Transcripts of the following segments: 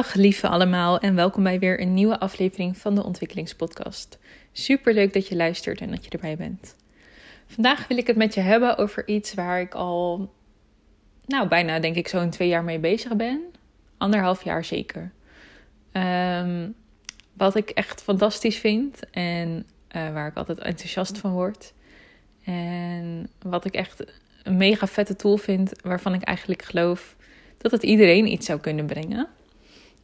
Dag lieve allemaal en welkom bij weer een nieuwe aflevering van de Ontwikkelingspodcast. Super leuk dat je luistert en dat je erbij bent. Vandaag wil ik het met je hebben over iets waar ik al, nou bijna denk ik zo'n twee jaar mee bezig ben. Anderhalf jaar zeker. Ehm, wat ik echt fantastisch vind en eh, waar ik altijd enthousiast van word. En wat ik echt een mega vette tool vind, waarvan ik eigenlijk geloof dat het iedereen iets zou kunnen brengen.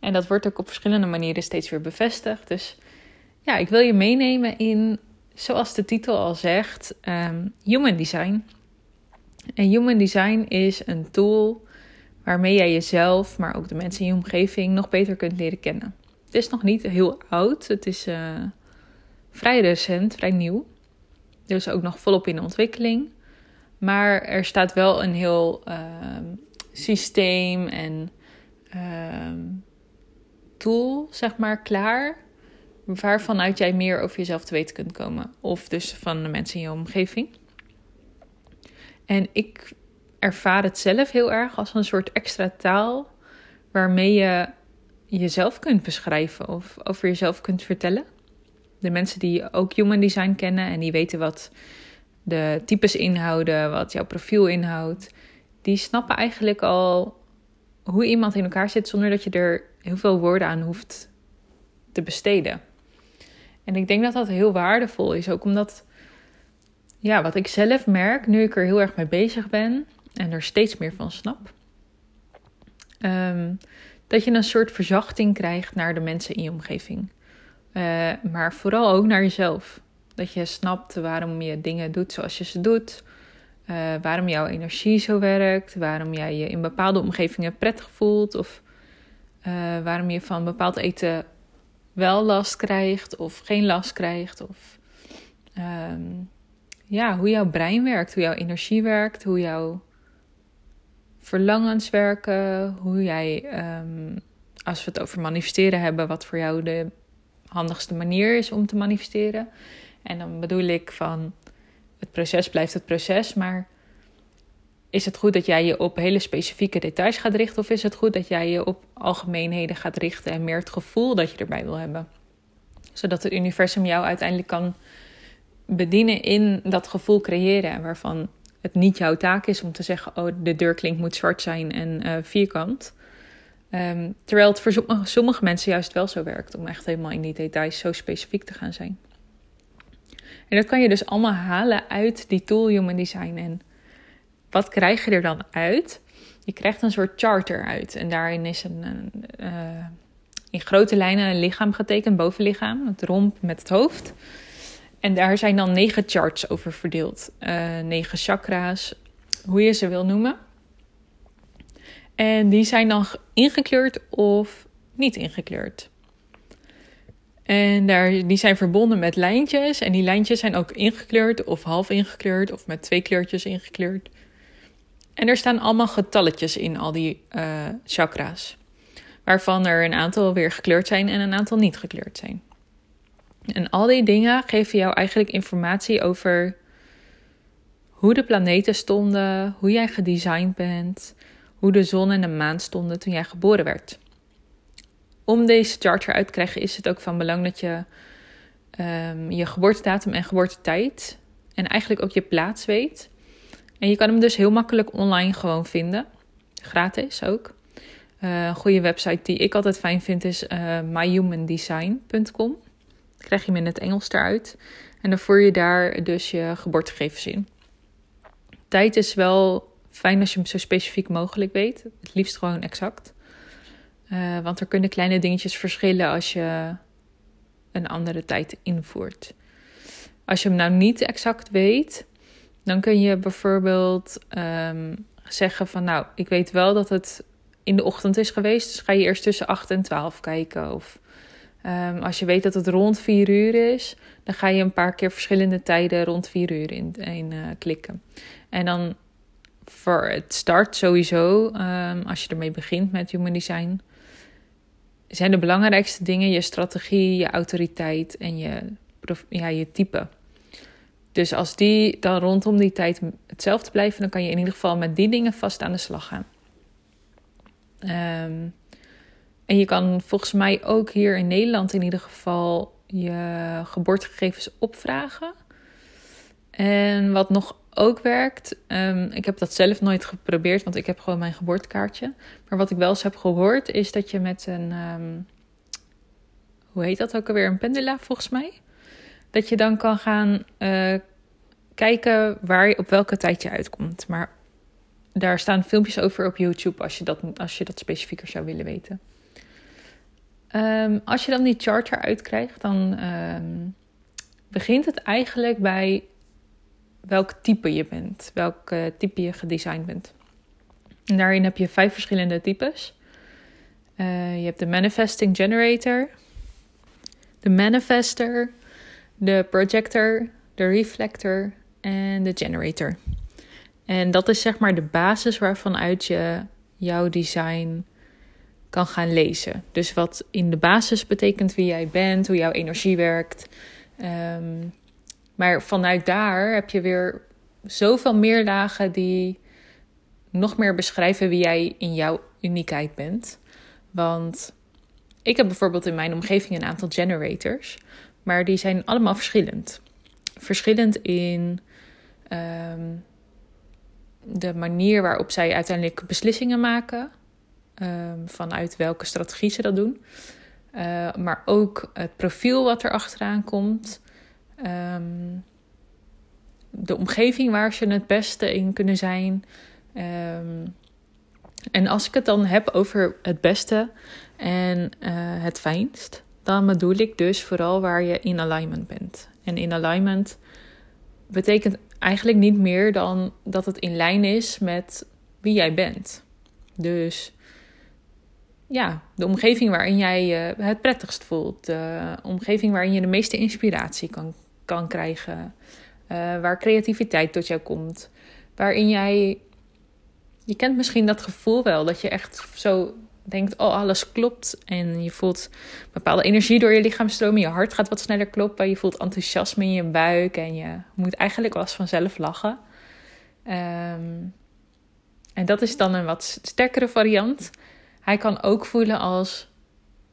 En dat wordt ook op verschillende manieren steeds weer bevestigd. Dus ja, ik wil je meenemen in, zoals de titel al zegt, um, Human Design. En Human Design is een tool waarmee jij jezelf, maar ook de mensen in je omgeving, nog beter kunt leren kennen. Het is nog niet heel oud, het is uh, vrij recent, vrij nieuw. Dus ook nog volop in ontwikkeling. Maar er staat wel een heel uh, systeem en uh, tool, zeg maar, klaar. Waarvanuit jij meer over jezelf te weten kunt komen. Of dus van de mensen in je omgeving. En ik ervaar het zelf heel erg als een soort extra taal. Waarmee je jezelf kunt beschrijven of over jezelf kunt vertellen. De mensen die ook human design kennen en die weten wat de types inhouden, wat jouw profiel inhoudt, die snappen eigenlijk al hoe iemand in elkaar zit zonder dat je er heel veel woorden aan hoeft te besteden. En ik denk dat dat heel waardevol is, ook omdat, ja, wat ik zelf merk, nu ik er heel erg mee bezig ben en er steeds meer van snap, um, dat je een soort verzachting krijgt naar de mensen in je omgeving. Uh, maar vooral ook naar jezelf. Dat je snapt waarom je dingen doet zoals je ze doet. Uh, waarom jouw energie zo werkt. Waarom jij je in bepaalde omgevingen prettig voelt. Of uh, waarom je van bepaald eten wel last krijgt of geen last krijgt. Of um, ja, hoe jouw brein werkt, hoe jouw energie werkt, hoe jouw verlangens werken. Hoe jij, um, als we het over manifesteren hebben, wat voor jou de handigste manier is om te manifesteren. En dan bedoel ik van het proces blijft het proces, maar is het goed dat jij je op hele specifieke details gaat richten of is het goed dat jij je op algemeenheden gaat richten en meer het gevoel dat je erbij wil hebben? Zodat het universum jou uiteindelijk kan bedienen in dat gevoel creëren waarvan het niet jouw taak is om te zeggen: oh, de deurklink moet zwart zijn en uh, vierkant. Um, terwijl het voor sommige mensen juist wel zo werkt om echt helemaal in die details zo specifiek te gaan zijn. En dat kan je dus allemaal halen uit die tool Human Design. En wat krijg je er dan uit? Je krijgt een soort charter uit. En daarin is een, uh, in grote lijnen een lichaam getekend, bovenlichaam, het romp met het hoofd. En daar zijn dan negen charts over verdeeld. Uh, negen chakra's, hoe je ze wil noemen. En die zijn dan ingekleurd of niet ingekleurd. En daar, die zijn verbonden met lijntjes. En die lijntjes zijn ook ingekleurd of half ingekleurd of met twee kleurtjes ingekleurd. En er staan allemaal getalletjes in al die uh, chakra's. Waarvan er een aantal weer gekleurd zijn en een aantal niet gekleurd zijn. En al die dingen geven jou eigenlijk informatie over hoe de planeten stonden, hoe jij gedesigned bent, hoe de zon en de maan stonden toen jij geboren werd. Om deze chart eruit te krijgen is het ook van belang dat je um, je geboortedatum en geboortetijd en eigenlijk ook je plaats weet. En je kan hem dus heel makkelijk online gewoon vinden. Gratis ook. Uh, een goede website die ik altijd fijn vind is uh, myhumandesign.com. krijg je hem in het Engels eruit. En dan voer je daar dus je geboortegegevens in. Tijd is wel fijn als je hem zo specifiek mogelijk weet. Het liefst gewoon exact. Uh, want er kunnen kleine dingetjes verschillen als je een andere tijd invoert. Als je hem nou niet exact weet, dan kun je bijvoorbeeld um, zeggen van nou, ik weet wel dat het in de ochtend is geweest, dus ga je eerst tussen 8 en 12 kijken. Of um, als je weet dat het rond 4 uur is, dan ga je een paar keer verschillende tijden rond 4 uur in, uh, klikken. En dan voor het start sowieso, um, als je ermee begint met human design, zijn de belangrijkste dingen je strategie, je autoriteit en je, ja, je type. Dus als die dan rondom die tijd hetzelfde blijven, dan kan je in ieder geval met die dingen vast aan de slag gaan. Um, En je kan volgens mij ook hier in Nederland in ieder geval je geboortegegevens opvragen. En wat nog ook werkt, um, ik heb dat zelf nooit geprobeerd, want ik heb gewoon mijn geboortekaartje. Maar wat ik wel eens heb gehoord, is dat je met een, um, hoe heet dat ook alweer, een pendula volgens mij, dat je dan kan gaan uh, kijken waar je op welke tijd je uitkomt. Maar daar staan filmpjes over op YouTube als je dat, als je dat specifieker zou willen weten. Um, als je dan die charter uitkrijgt, dan begint het eigenlijk bij welk type je bent, welk uh, type je gedesigned bent. En daarin heb je vijf verschillende types. Uh, je hebt de manifesting generator, de manifester, de projector, de reflector en de generator. En dat is zeg maar de basis waarvan uit je jouw design kan gaan lezen. Dus wat in de basis betekent wie jij bent, hoe jouw energie werkt. Um, maar vanuit daar heb je weer zoveel meer lagen die nog meer beschrijven wie jij in jouw uniekheid bent. Want ik heb bijvoorbeeld in mijn omgeving een aantal generators, maar die zijn allemaal verschillend. Verschillend in um, de manier waarop zij uiteindelijk beslissingen maken, um, vanuit welke strategie ze dat doen, uh, maar ook het profiel wat er achteraan komt. Um, de omgeving waar ze het beste in kunnen zijn. Um, en als ik het dan heb over het beste en uh, het fijnst, dan bedoel ik dus vooral waar je in alignment bent. En in alignment betekent eigenlijk niet meer dan dat het in lijn is met wie jij bent. Dus ja, de omgeving waarin jij je het prettigst voelt. De omgeving waarin je de meeste inspiratie kan, kan krijgen. Uh, waar creativiteit tot jou komt. Waarin jij. Je kent misschien dat gevoel wel dat je echt zo denkt: oh, alles klopt. En je voelt bepaalde energie door je lichaam stromen. Je hart gaat wat sneller kloppen. Je voelt enthousiasme in je buik. En je moet eigenlijk wel eens vanzelf lachen. Um, en dat is dan een wat sterkere variant. Hij kan ook voelen als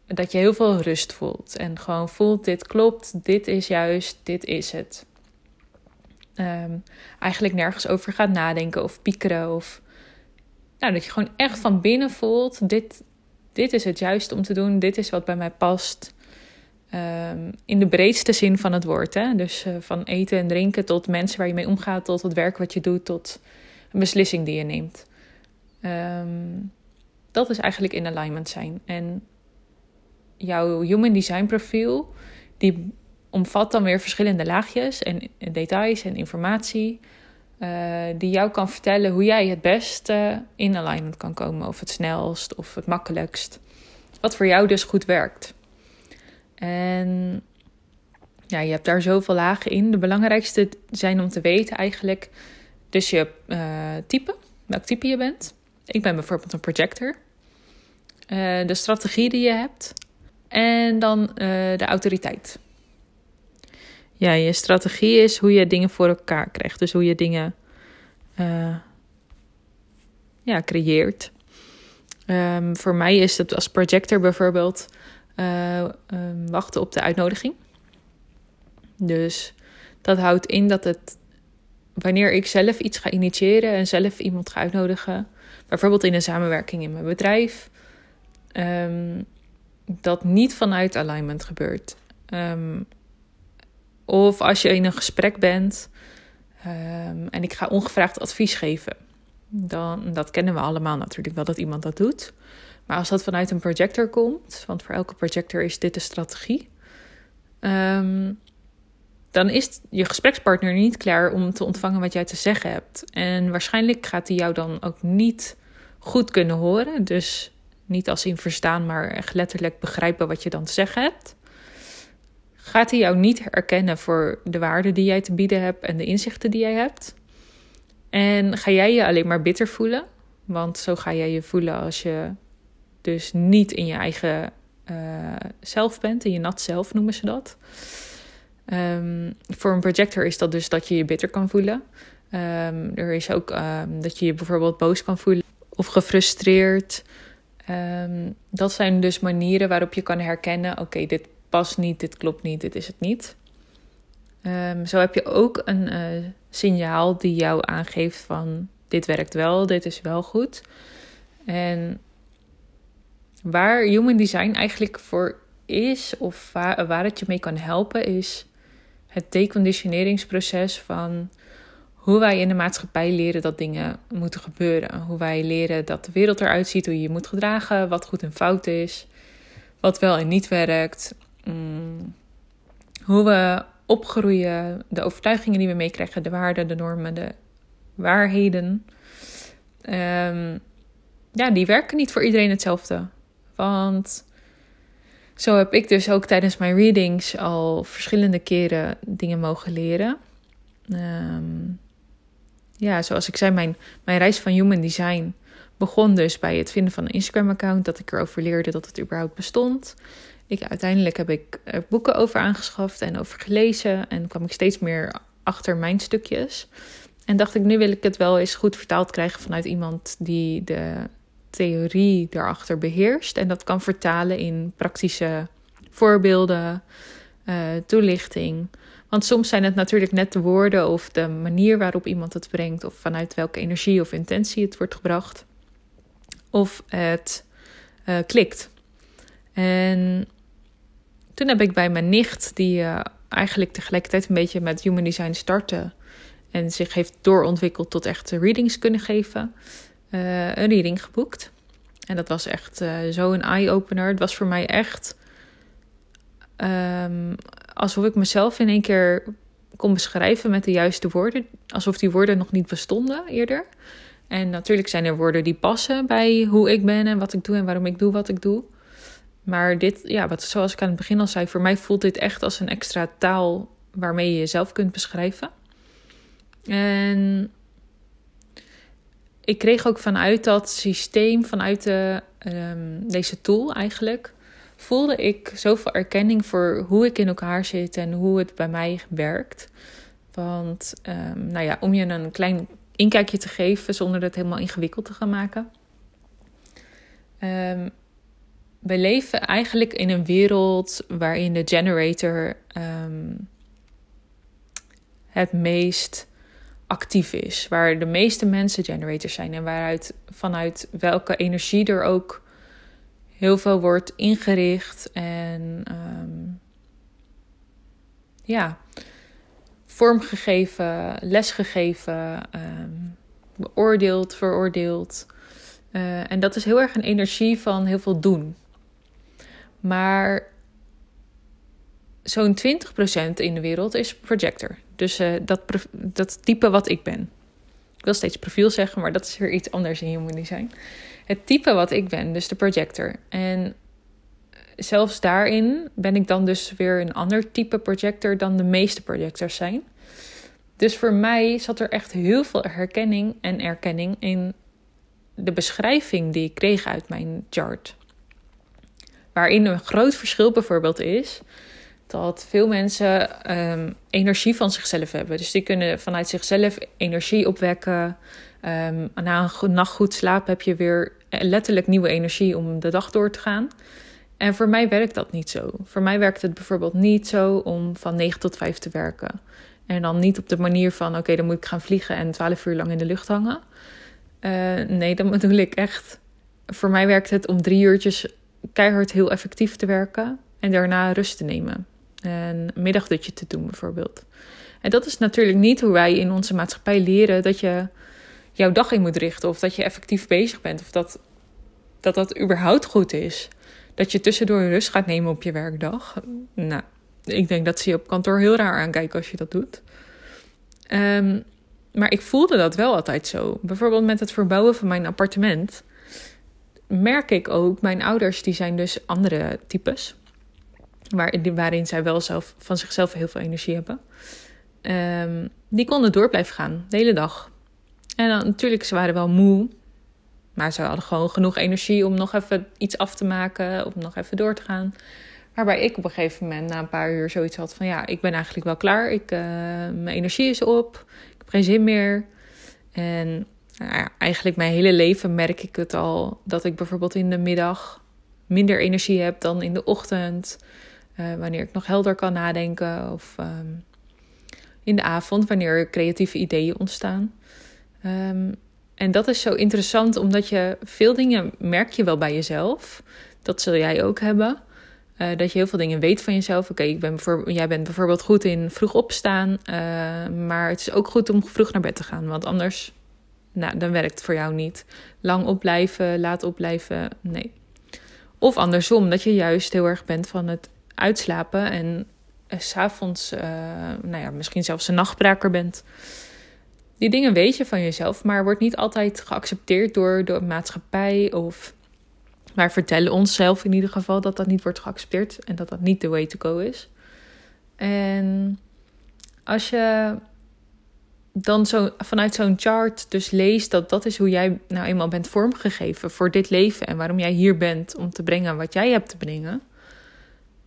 dat je heel veel rust voelt. En gewoon voelt: dit klopt, dit is juist, dit is het. Um, eigenlijk nergens over gaat nadenken of piekeren. Of nou, dat je gewoon echt van binnen voelt: dit, dit is het juiste om te doen, dit is wat bij mij past. Um, in de breedste zin van het woord. Hè? Dus uh, van eten en drinken tot mensen waar je mee omgaat, tot het werk wat je doet, tot een beslissing die je neemt. Um, dat is eigenlijk in alignment zijn. En jouw human design profiel, die omvat dan weer verschillende laagjes en details en informatie. Uh, die jou kan vertellen hoe jij het beste in alignment kan komen. Of het snelst of het makkelijkst. Wat voor jou dus goed werkt. En ja, je hebt daar zoveel lagen in. De belangrijkste zijn om te weten eigenlijk. Dus je uh, type, welk type je bent. Ik ben bijvoorbeeld een projector. Uh, de strategie die je hebt. En dan uh, de autoriteit. Ja, je strategie is hoe je dingen voor elkaar krijgt. Dus hoe je dingen uh, ja, creëert. Um, voor mij is het als projector bijvoorbeeld um, wachten op de uitnodiging. Dus dat houdt in dat het wanneer ik zelf iets ga initiëren en zelf iemand ga uitnodigen, bijvoorbeeld in een samenwerking in mijn bedrijf, um, dat niet vanuit alignment gebeurt. Um, of als je in een gesprek bent um, en ik ga ongevraagd advies geven. Dan, dat kennen we allemaal natuurlijk wel dat iemand dat doet. Maar als dat vanuit een projector komt, want voor elke projector is dit de strategie, um, dan is je gesprekspartner niet klaar om te ontvangen wat jij te zeggen hebt. En waarschijnlijk gaat hij jou dan ook niet goed kunnen horen. Dus niet als in verstaan, maar echt letterlijk begrijpen wat je dan te zeggen hebt. Gaat hij jou niet herkennen voor de waarde die jij te bieden hebt en de inzichten die jij hebt? En ga jij je alleen maar bitter voelen? Want zo ga jij je voelen als je dus niet in je eigen uh, zelf bent, in je nat zelf noemen ze dat. Um, voor een projector is dat dus dat je je bitter kan voelen. Um, er is ook um, dat je je bijvoorbeeld boos kan voelen of gefrustreerd. Ehm, dat zijn dus manieren waarop je kan herkennen: oké, dit past niet, dit klopt niet, dit is het niet. Ehm, zo heb je ook een uh, signaal die jou aangeeft van dit werkt wel, dit is wel goed. En waar human design eigenlijk voor is, of waar, waar het je mee kan helpen, is het deconditioneringsproces van hoe wij in de maatschappij leren dat dingen moeten gebeuren. Hoe wij leren dat de wereld eruit ziet, hoe je je moet gedragen, wat goed en fout is, wat wel en niet werkt. Mm, hoe we opgroeien, de overtuigingen die we meekrijgen, de waarden, de normen, de waarheden. Um, ja, die werken niet voor iedereen hetzelfde. Want zo heb ik dus ook tijdens mijn readings al verschillende keren dingen mogen leren. Um, ja, zoals ik zei, mijn, mijn reis van human design begon dus bij het vinden van een Instagram-account. Dat ik erover leerde dat het überhaupt bestond. Ik, uiteindelijk heb ik er boeken over aangeschaft en over gelezen. En kwam ik steeds meer achter mijn stukjes. En dacht ik, nu wil ik het wel eens goed vertaald krijgen vanuit iemand die de theorie daarachter beheerst. En dat kan vertalen in praktische voorbeelden, uh, toelichting. Want soms zijn het natuurlijk net de woorden of de manier waarop iemand het brengt, of vanuit welke energie of intentie het wordt gebracht, of het uh, klikt. En toen heb ik bij mijn nicht, die uh, eigenlijk tegelijkertijd een beetje met Human Design startte en zich heeft doorontwikkeld tot echt readings kunnen geven, uh, een reading geboekt. En dat was echt uh, zo'n eye-opener. Het was voor mij echt um, alsof ik mezelf in één keer kon beschrijven met de juiste woorden. Alsof die woorden nog niet bestonden eerder. En natuurlijk zijn er woorden die passen bij hoe ik ben en wat ik doe en waarom ik doe wat ik doe. Maar dit, ja, wat, zoals ik aan het begin al zei, voor mij voelt dit echt als een extra taal waarmee je jezelf kunt beschrijven. En ik kreeg ook vanuit dat systeem, vanuit de, um, deze tool eigenlijk, voelde ik zoveel erkenning voor hoe ik in elkaar zit en hoe het bij mij werkt. Want, um, nou ja, om je een klein inkijkje te geven zonder het helemaal ingewikkeld te gaan maken. Um, we leven eigenlijk in een wereld waarin de generator um, het meest actief is. Waar de meeste mensen generators zijn en waaruit vanuit welke energie er ook heel veel wordt ingericht en um, ja, vormgegeven, lesgegeven, um, beoordeeld, veroordeeld. Uh, en dat is heel erg een energie van heel veel doen. Maar zo'n 20% in de wereld is projector. Dus uh, dat, dat type wat ik ben. Ik wil steeds profiel zeggen, maar dat is weer iets anders in human design. Het type wat ik ben, dus de projector. En zelfs daarin ben ik dan dus weer een ander type projector dan de meeste projectors zijn. Dus voor mij zat er echt heel veel herkenning en erkenning in de beschrijving die ik kreeg uit mijn chart. Waarin een groot verschil bijvoorbeeld is dat veel mensen um, energie van zichzelf hebben. Dus die kunnen vanuit zichzelf energie opwekken. Um, na een nacht goed slaap heb je weer letterlijk nieuwe energie om de dag door te gaan. En voor mij werkt dat niet zo. Voor mij werkt het bijvoorbeeld niet zo om van 9 tot 5 te werken. En dan niet op de manier van: oké, dan moet ik gaan vliegen en 12 uur lang in de lucht hangen. Uh, nee, dan bedoel ik echt. Voor mij werkt het om drie uurtjes keihard heel effectief te werken en daarna rust te nemen. En een middagdutje te doen, bijvoorbeeld. En dat is natuurlijk niet hoe wij in onze maatschappij leren dat je jouw dag in moet richten. Of dat je effectief bezig bent. Of dat dat, dat überhaupt goed is. Dat je tussendoor rust gaat nemen op je werkdag. Nou, ik denk dat ze je op kantoor heel raar aankijken als je dat doet. Ehm, maar ik voelde dat wel altijd zo. Bijvoorbeeld met het verbouwen van mijn appartement. Merk ik ook, mijn ouders die zijn dus andere types. Waarin zij wel zelf, van zichzelf heel veel energie hebben. Um, die konden door blijven gaan, de hele dag. En dan, natuurlijk, ze waren wel moe. Maar ze hadden gewoon genoeg energie om nog even iets af te maken. Om nog even door te gaan. Waarbij ik op een gegeven moment na een paar uur zoiets had van... ja, ik ben eigenlijk wel klaar. Ik, uh, mijn energie is op. Ik heb geen zin meer. En nou ja, eigenlijk mijn hele leven merk ik het al dat ik bijvoorbeeld in de middag minder energie heb dan in de ochtend. Uh, wanneer ik nog helder kan nadenken. Of ehm, in de avond, wanneer creatieve ideeën ontstaan. Um, en dat is zo interessant, omdat je veel dingen merk je wel bij jezelf. Dat zul jij ook hebben. Uh, dat je heel veel dingen weet van jezelf. Oké, ben jij bent bijvoorbeeld goed in vroeg opstaan. Uh, maar het is ook goed om vroeg naar bed te gaan. Want anders, nou, dan werkt het voor jou niet. Lang opblijven, laat opblijven, nee. Of andersom, dat je juist heel erg bent van het uitslapen. En uh, s'avonds, nou ja, misschien zelfs een nachtbraker bent. Die dingen weet je van jezelf, maar wordt niet altijd geaccepteerd door de maatschappij of wij vertellen onszelf in ieder geval dat dat niet wordt geaccepteerd en dat dat niet de way to go is. En als je dan zo vanuit zo'n chart dus leest dat dat is hoe jij nou eenmaal bent vormgegeven voor dit leven en waarom jij hier bent om te brengen wat jij hebt te brengen,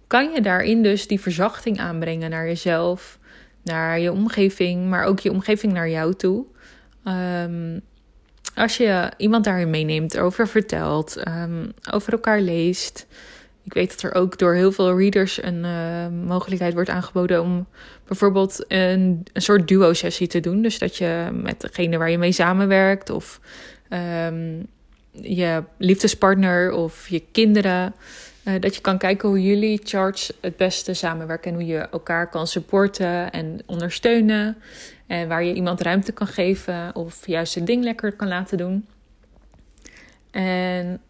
kan je daarin dus die verzachting aanbrengen naar jezelf, naar je omgeving, maar ook je omgeving naar jou toe. Um, als je iemand daarin meeneemt, erover vertelt, um, over elkaar leest. Ik weet dat er ook door heel veel readers een uh, mogelijkheid wordt aangeboden om bijvoorbeeld een, een soort duo-sessie te doen. Dus dat je met degene waar je mee samenwerkt of je liefdespartner of je kinderen. Uh, dat je kan kijken hoe jullie charts het beste samenwerken en hoe je elkaar kan supporten en ondersteunen. En waar je iemand ruimte kan geven of juist het ding lekker kan laten doen. En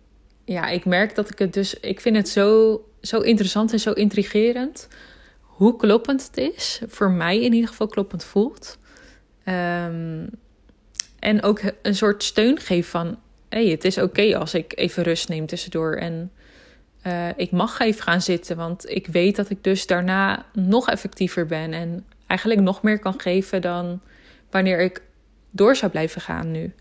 ja, ik merk dat ik het dus. Ik vind het zo, zo interessant en zo intrigerend. Hoe kloppend het is. Voor mij in ieder geval kloppend voelt. Um, en ook een soort steun geef van. Hey, het is oké als ik even rust neem tussendoor. En uh, ik mag even gaan zitten. Want ik weet dat ik dus daarna nog effectiever ben. En eigenlijk nog meer kan geven dan wanneer ik door zou blijven gaan nu.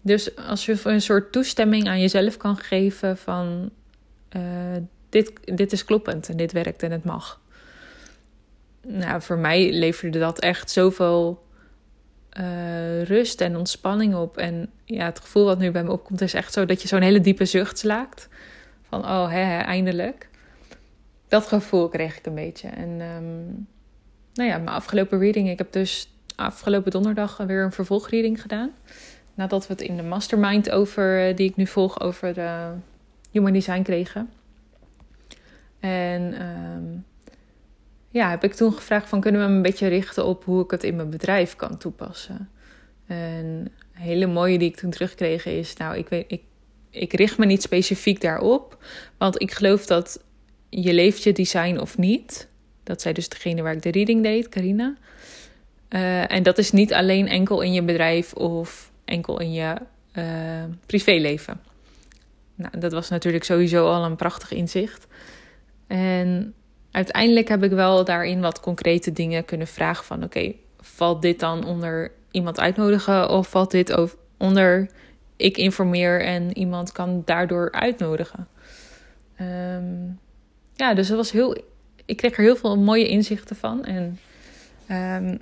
Dus als je een soort toestemming aan jezelf kan geven van uh, dit, dit is kloppend en dit werkt en het mag. Nou, voor mij leverde dat echt zoveel uh, rust en ontspanning op. En ja, het gevoel wat nu bij me opkomt is echt zo dat je zo'n hele diepe zucht slaakt. Oh, hè, eindelijk. Dat gevoel kreeg ik een beetje. En um, nou ja, mijn afgelopen reading. Ik heb dus afgelopen donderdag weer een vervolgreading gedaan. Nadat we het in de mastermind over, eh, die ik nu volg, over de human design kregen. En um, ja, heb ik toen gevraagd van kunnen we me een beetje richten op hoe ik het in mijn bedrijf kan toepassen. En een hele mooie die ik toen terugkreeg is, nou, ik, weet, ik, ik richt me niet specifiek daarop. Want ik geloof dat je leeft je design of niet. Dat zij dus degene waar ik de reading deed, Carina. Uh, en dat is niet alleen enkel in je bedrijf of enkel in je uh, privéleven. Nou, dat was natuurlijk sowieso al een prachtig inzicht. En uiteindelijk heb ik wel daarin wat concrete dingen kunnen vragen van... oké, valt dit dan onder iemand uitnodigen of valt dit onder ik informeer en iemand kan daardoor uitnodigen? Um, ja, dus dat was heel ik kreeg er heel veel mooie inzichten van. En um,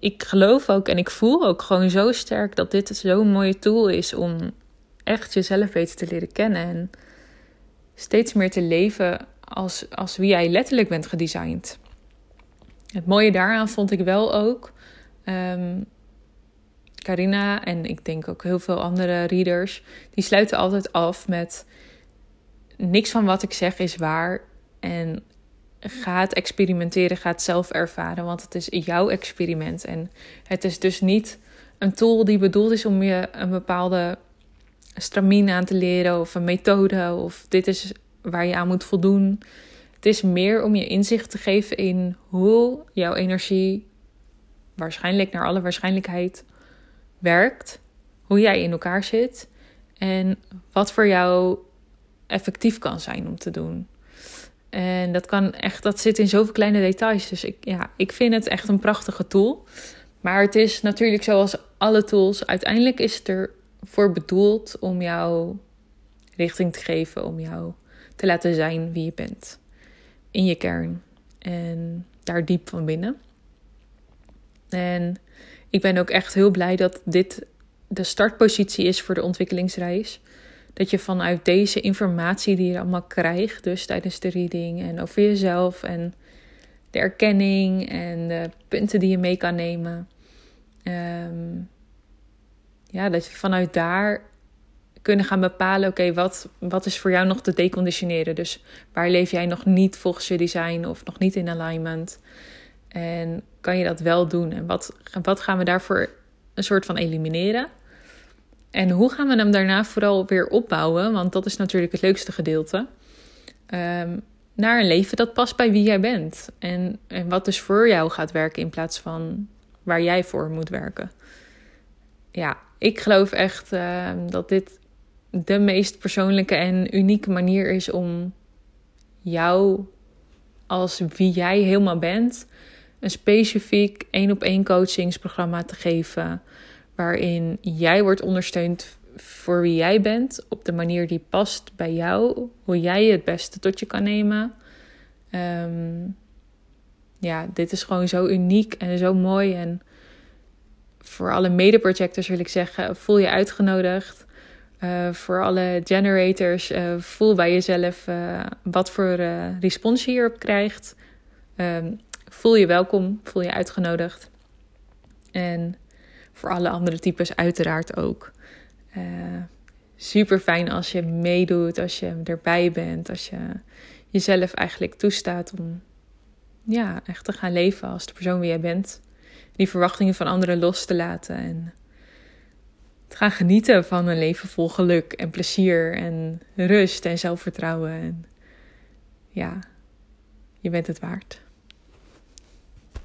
ik geloof ook en ik voel ook gewoon zo sterk dat dit zo'n mooie tool is om echt jezelf beter te leren kennen. En steeds meer te leven als, als wie jij letterlijk bent gedesigned. Het mooie daaraan vond ik wel ook. Um, Carina en ik denk ook heel veel andere readers, die sluiten altijd af met niks van wat ik zeg is waar. En ga het experimenteren, ga het zelf ervaren, want het is jouw experiment. En het is dus niet een tool die bedoeld is om je een bepaalde stramien aan te leren of een methode of dit is waar je aan moet voldoen. Het is meer om je inzicht te geven in hoe jouw energie waarschijnlijk naar alle waarschijnlijkheid werkt, hoe jij in elkaar zit en wat voor jou effectief kan zijn om te doen. En dat kan echt, dat zit in zoveel kleine details. Dus ik, ja, ik vind het echt een prachtige tool. Maar het is natuurlijk zoals alle tools. Uiteindelijk is het ervoor bedoeld om jou richting te geven. Om jou te laten zijn wie je bent. In je kern. En daar diep van binnen. En ik ben ook echt heel blij dat dit de startpositie is voor de ontwikkelingsreis. Dat je vanuit deze informatie die je allemaal krijgt, dus tijdens de reading en over jezelf en de erkenning en de punten die je mee kan nemen. Ehm, ja, dat je vanuit daar kunnen gaan bepalen: oké, wat, wat is voor jou nog te deconditioneren? Dus waar leef jij nog niet volgens je design of nog niet in alignment? En kan je dat wel doen? En wat, wat gaan we daarvoor een soort van elimineren? En hoe gaan we hem daarna vooral weer opbouwen? Want dat is natuurlijk het leukste gedeelte. Um, naar een leven dat past bij wie jij bent. En, en wat dus voor jou gaat werken in plaats van waar jij voor moet werken. Ja, ik geloof echt ehm, dat dit de meest persoonlijke en unieke manier is om jou als wie jij helemaal bent, een specifiek één op één coachingsprogramma te geven. Waarin jij wordt ondersteund voor wie jij bent, op de manier die past bij jou, hoe jij het beste tot je kan nemen. Ehm, ja, dit is gewoon zo uniek en zo mooi. En voor alle mede-projectors wil ik zeggen: voel je uitgenodigd. Uh, voor alle generators, uh, voel bij jezelf uh, wat voor respons je hierop krijgt. Um, voel je welkom, voel je uitgenodigd. En voor alle andere types uiteraard ook. super fijn als je meedoet, als je erbij bent, als je jezelf eigenlijk toestaat om ja, echt te gaan leven als de persoon wie jij bent. Die verwachtingen van anderen los te laten en te gaan genieten van een leven vol geluk en plezier en rust en zelfvertrouwen. En ja, je bent het waard.